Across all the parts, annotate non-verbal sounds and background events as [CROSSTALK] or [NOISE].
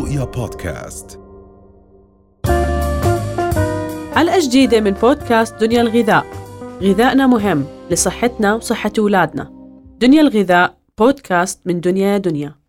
رؤيا بودكاست. حلقة جديدة من بودكاست دنيا الغذاء. غذائنا مهم لصحتنا وصحة أولادنا. دنيا الغذاء بودكاست من دنيا دنيا.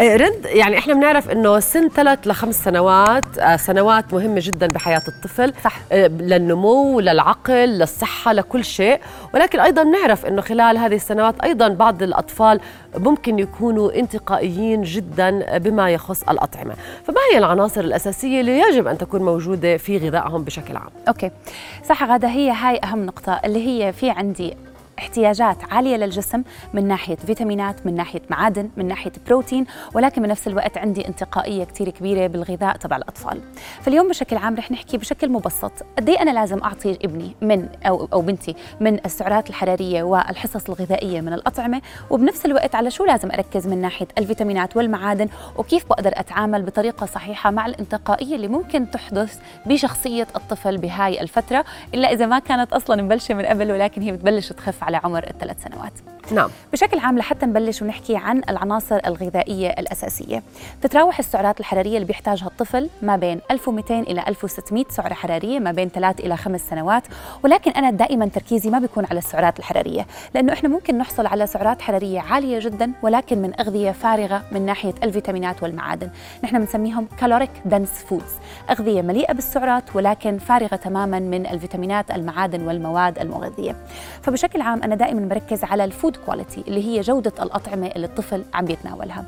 إيه، رد يعني إحنا بنعرف إنه سن ثلاث لخمس سنوات آه، سنوات مهمة جدا بحياة الطفل صح. آه، للنمو للعقل للصحة لكل شيء. ولكن أيضا نعرف إنه خلال هذه السنوات أيضا بعض الأطفال ممكن يكونوا انتقائيين جدا بما يخص الأطعمة. فما هي العناصر الأساسية اللي يجب أن تكون موجودة في غذائهم بشكل عام؟ أوكي. صح غادة هي هاي أهم نقطة اللي هي في عندي. احتياجات عالية للجسم من ناحية فيتامينات من ناحية معادن من ناحية بروتين ولكن بنفس الوقت عندي انتقائية كثير كبيرة بالغذاء تبع الأطفال. فاليوم بشكل عام رح نحكي بشكل مبسط قد أنا لازم أعطي ابني من أو أو بنتي من السعرات الحرارية والحصص الغذائية من الأطعمة وبنفس الوقت على شو لازم أركز من ناحية الفيتامينات والمعادن وكيف بقدر أتعامل بطريقة صحيحة مع الانتقائية اللي ممكن تحدث بشخصية الطفل بهاي الفترة إلا إذا ما كانت أصلا مبلشة من قبل ولكن هي بتبلش تخف على عمر الثلاث سنوات. نعم. بشكل عام لحتى نبلش ونحكي عن العناصر الغذائية الأساسية. تتراوح السعرات الحرارية اللي بيحتاجها الطفل ما بين 1200 إلى 1600 سعرة حرارية ما بين 3 إلى 5 سنوات. ولكن أنا دائما تركيزي ما بيكون على السعرات الحرارية لأنه إحنا ممكن نحصل على سعرات حرارية عالية جدا ولكن من أغذية فارغة من ناحية الفيتامينات والمعادن. نحن بنسميهم caloric dense foods أغذية مليئة بالسعرات ولكن فارغة تماما من الفيتامينات المعادن والمواد المغذية. فبشكل عام أنا دائما بركز على ال food quality اللي هي جودة الأطعمة اللي الطفل عم بيتناولها.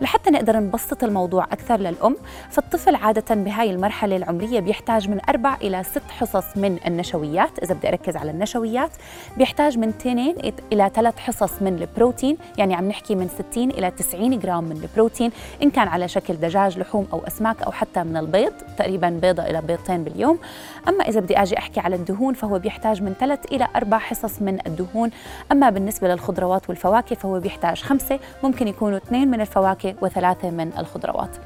لحتى نقدر نبسط الموضوع أكثر للأم فالطفل عادة بهاي المرحلة العمرية بيحتاج من أربع إلى ست حصص من النشويات. إذا بدي أركز على النشويات بيحتاج من 2 إلى ثلاث حصص من البروتين يعني عم نحكي من 60 إلى 90 جرام من البروتين إن كان على شكل دجاج لحوم أو أسماك أو حتى من البيض تقريبا بيضة إلى بيضتين باليوم. أما إذا بدي أجي أحكي على الدهون فهو بيحتاج من ثلاث إلى أربع حصص من الدهون. أما بالنسبة للخضروات والفواكه فهو بيحتاج خمسة ممكن يكونوا اثنين من الفواكه وثلاثة من الخضروات.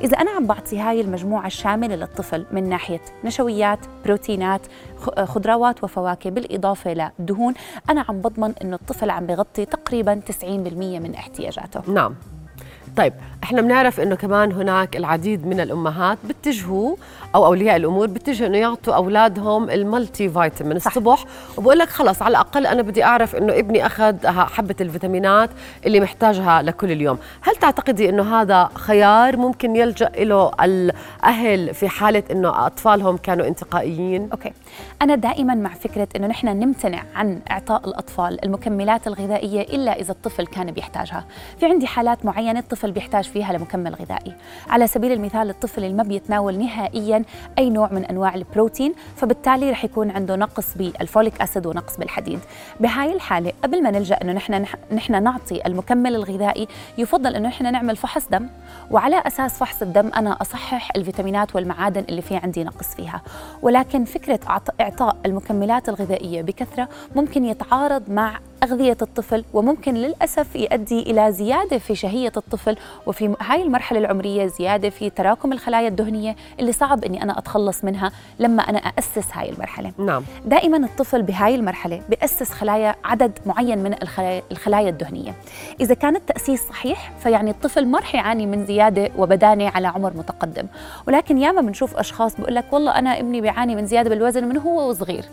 إذا أنا عم بعطي هاي المجموعة الشاملة للطفل من ناحية نشويات بروتينات خضروات وفواكه بالإضافة لدهون أنا عم بضمن أنه الطفل عم بغطي تقريبا 90% من احتياجاته. نعم. طيب إحنا بنعرف إنه كمان هناك العديد من الأمهات بتجهوا أو أولياء الأمور بتجهوا إنه يعطوا أولادهم الملتي فيتامين الصبح وبقول لك خلص على الأقل أنا بدي أعرف إنه ابني أخذ حبة الفيتامينات اللي محتاجها لكل اليوم. هل تعتقدي إنه هذا خيار ممكن يلجأ له الأهل في حالة إنه أطفالهم كانوا انتقائيين؟ okay. أنا دائما مع فكرة إنه نحن نمتنع عن إعطاء الأطفال المكملات الغذائية إلا إذا الطفل كان بيحتاجها. في عندي حالات معينة الطفل بيحتاج فيها لمكمل غذائي. على سبيل المثال الطفل اللي ما بيتناول نهائيا أي نوع من أنواع البروتين فبالتالي رح يكون عنده نقص بال folic acid ونقص بالحديد. بهاي الحالة قبل ما نلجأ إنه نحن نحن نعطي المكمل الغذائي يفضل إنه نحن نعمل فحص دم. وعلى أساس فحص الدم أنا أصحح الفيتامينات والمعادن اللي في عندي نقص فيها. ولكن فكرة إعطاء المكملات الغذائية بكثرة ممكن يتعارض مع أغذية الطفل وممكن للأسف يؤدي إلى زيادة في شهية الطفل وفي هاي المرحلة العمرية زيادة في تراكم الخلايا الدهنية اللي صعب أني أنا أتخلص منها لما أنا أسس هاي المرحلة. نعم. دائما الطفل بهاي المرحلة بأسس خلايا عدد معين من الخلايا, الدهنية. إذا كان التأسيس صحيح فيعني الطفل ما رح يعاني من زيادة وبدانة على عمر متقدم. ولكن ياما بنشوف أشخاص بيقول لك والله أنا ابني بيعاني من زيادة بالوزن من هو وصغير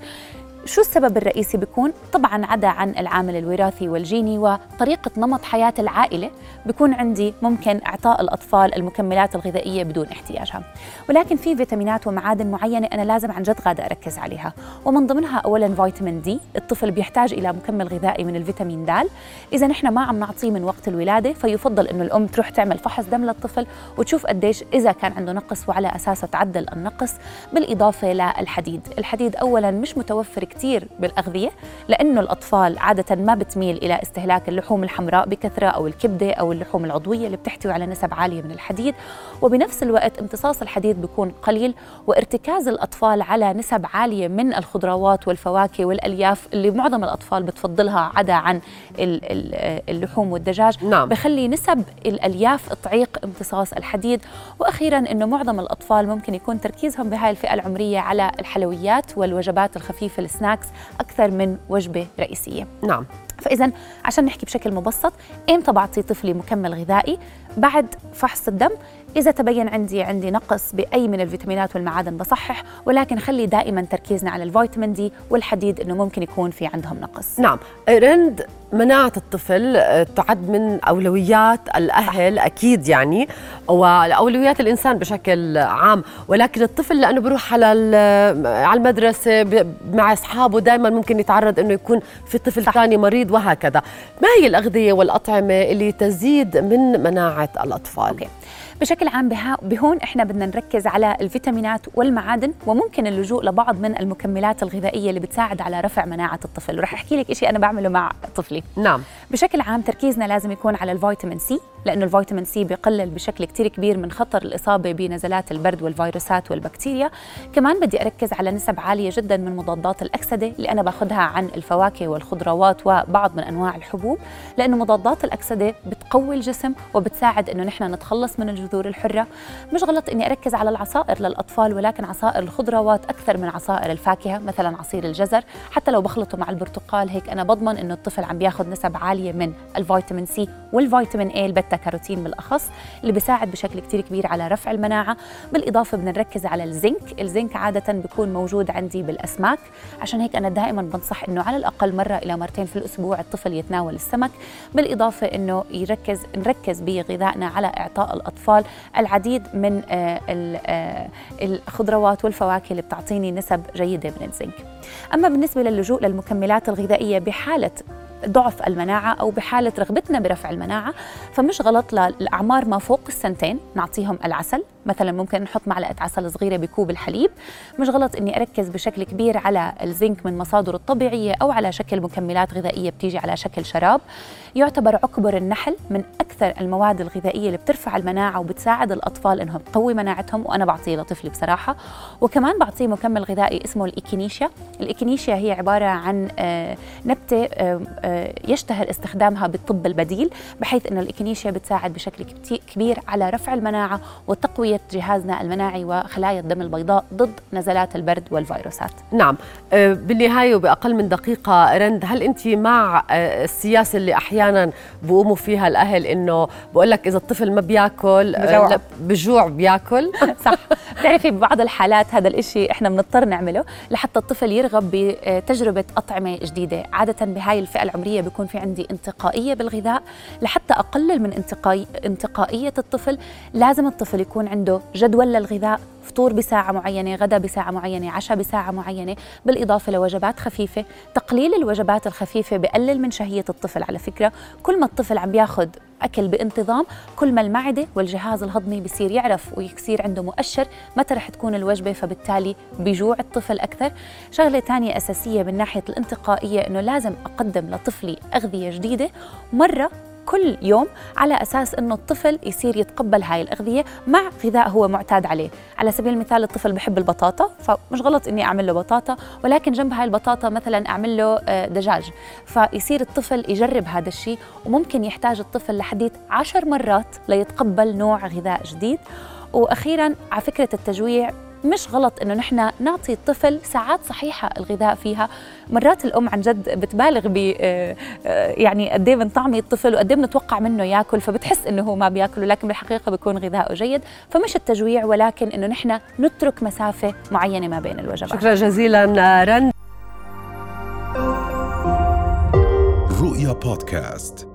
شو السبب الرئيسي بيكون؟ طبعا عدا عن العامل الوراثي والجيني وطريقة نمط حياة العائلة بيكون عندي ممكن إعطاء الأطفال المكملات الغذائية بدون احتياجها. ولكن في فيتامينات ومعادن معينة أنا لازم عن جد غادة أركز عليها. ومن ضمنها أولا فيتامين دي الطفل بيحتاج إلى مكمل غذائي من الفيتامين د. إذا نحن ما عم نعطيه من وقت الولادة فيفضل إنه الأم تروح تعمل فحص دم للطفل وتشوف قديش إذا كان عنده نقص وعلى أساسه تعدل النقص بالإضافة للحديد. الحديد أولا مش متوفر كثير بالأغذية لأنه الأطفال عادة ما بتميل إلى استهلاك اللحوم الحمراء بكثرة أو الكبدة أو اللحوم العضوية اللي بتحتوي على نسب عالية من الحديد. وبنفس الوقت امتصاص الحديد بيكون قليل وارتكاز الأطفال على نسب عالية من الخضروات والفواكه والألياف اللي معظم الأطفال بتفضلها عدا عن اللحوم والدجاج. نعم. بخلي نسب الألياف تعيق امتصاص الحديد. وأخيرا أنه معظم الأطفال ممكن يكون تركيزهم بهاي الفئة العمرية على الحلويات والوجبات الخفيفة السناكس أكثر من وجبة رئيسية. نعم. فاذا عشان نحكي بشكل مبسط إمتى بعطي طفلي مكمل غذائي؟ بعد فحص الدم إذا تبين عندي عندي نقص بأي من الفيتامينات والمعادن بصحح ولكن خلي دائما تركيزنا على الفيتامين دي والحديد إنه ممكن يكون في عندهم نقص نعم رند مناعة الطفل آه، تعد من أولويات الأهل. أكيد يعني وأولويات الإنسان بشكل عام ولكن الطفل لأنه بروح على على المدرسة مع أصحابه دائما ممكن يتعرض أنه يكون في طفل ثاني مريض وهكذا ما هي الأغذية والأطعمة اللي تزيد من مناعة الأطفال؟ أوكي. بشكل عام بهون إحنا بدنا نركز على الفيتامينات والمعادن وممكن اللجوء لبعض من المكملات الغذائية اللي بتساعد على رفع مناعة الطفل. ورح أحكي لك شيء أنا بعمله مع طفلي. نعم. بشكل عام تركيزنا لازم يكون على الفيتامين سي. لأنه الفيتامين سي بيقلل بشكل كتير كبير من خطر الإصابة بنزلات البرد والفيروسات والبكتيريا. كمان بدي أركز على نسب عالية جدا من مضادات الأكسدة اللي أنا باخذها عن الفواكه والخضروات وبعض من أنواع الحبوب لأنه مضادات الأكسدة بتقوي الجسم وبتساعد إنه نحن نتخلص من الجذور الحرة. مش غلط إني أركز على العصائر للأطفال ولكن عصائر الخضروات أكثر من عصائر الفاكهة مثلا عصير الجزر. حتى لو بخلطه مع البرتقال هيك أنا بضمن إنه الطفل عم بياخذ نسب عالية من الفيتامين سي والفيتامين A البتا كاروتين بالأخص اللي بيساعد بشكل كتير كبير على رفع المناعة. بالإضافة بدنا نركز على الزنك. الزنك عادة بيكون موجود عندي بالأسماك. عشان هيك أنا دائما بنصح إنه على الأقل مرة إلى مرتين في الأسبوع الطفل يتناول السمك. بالإضافة إنه يركز نركز بغذائنا على إعطاء الأطفال العديد من آه، آه، الخضروات والفواكه اللي بتعطيني نسب جيدة من الزنك. أما بالنسبة للجوء للمكملات الغذائية بحالة ضعف المناعة أو بحالة رغبتنا برفع المناعة فمش غلط للأعمار ما فوق السنتين نعطيهم العسل. مثلا ممكن نحط معلقة عسل صغيرة بكوب الحليب. مش غلط إني أركز بشكل كبير على الزنك من مصادره الطبيعية أو على شكل مكملات غذائية بتيجي على شكل شراب. يعتبر عكبر النحل من أكثر المواد الغذائية اللي بترفع المناعة وبتساعد الأطفال إنهم تقوي مناعتهم وأنا بعطيه لطفلي بصراحة. وكمان بعطيه مكمل غذائي اسمه ال Echinacea ال Echinacea هي عبارة عن آه، نبتة آه، يشتهر استخدامها بالطب البديل بحيث أن ال Echinacea بتساعد بشكل كبير على رفع المناعة وتقوية جهازنا المناعي وخلايا الدم البيضاء ضد نزلات البرد والفيروسات. نعم. بالنهاية وبأقل من دقيقة رند هل أنت مع السياسة اللي أحيانا بقوموا فيها الأهل إنه بقول لك إذا الطفل ما بياكل بجوع. بياكل؟ [LAUGHS] صح. بتعرفي ببعض الحالات هذا الإشي إحنا بنضطر نعمله لحتى الطفل يرغب بتجربة أطعمة جديدة. عادة بهاي الفئة العمرية بيكون في عندي انتقائية بالغذاء. لحتى أقلل من انتقائي انتقائية الطفل لازم الطفل يكون عنده جدول للغذاء فطور بساعة معينة غدا بساعة معينة عشاء بساعة معينة بالإضافة لوجبات خفيفة. تقليل الوجبات الخفيفة بقلل من شهية الطفل على فكرة. كل ما الطفل عم بياخذ أكل بانتظام كل ما المعدة والجهاز الهضمي بصير يعرف ويصير عنده مؤشر متى رح تكون الوجبة فبالتالي بيجوع الطفل أكثر. شغلة ثانية أساسية من ناحية الانتقائية أنه لازم أقدم لطفلي أغذية جديدة. مرة كل يوم على أساس إنه الطفل يصير يتقبل هاي الأغذية مع غذاء هو معتاد عليه. على سبيل المثال الطفل بحب البطاطا فمش غلط إني أعمل له بطاطا ولكن جنب هاي البطاطا مثلا أعمل له آه، دجاج. فيصير الطفل يجرب هذا الشيء وممكن يحتاج الطفل لحديث عشر مرات ليتقبل نوع غذاء جديد. وأخيرا على فكرة التجويع مش غلط إنه نحن نعطي الطفل ساعات صحيحة الغذاء فيها. مرات الأم عن جد بتبالغ ب آه، آه، يعني قد إيه بنطعمي الطفل وقد إيه بنتوقع منه ياكل فبتحس إنه هو ما بياكل ولكن بالحقيقة بيكون غذاؤه جيد. فمش التجويع ولكن إنه نحن نترك مسافة معينة ما بين الوجبات. شكرا جزيلا رن رؤيا بودكاست.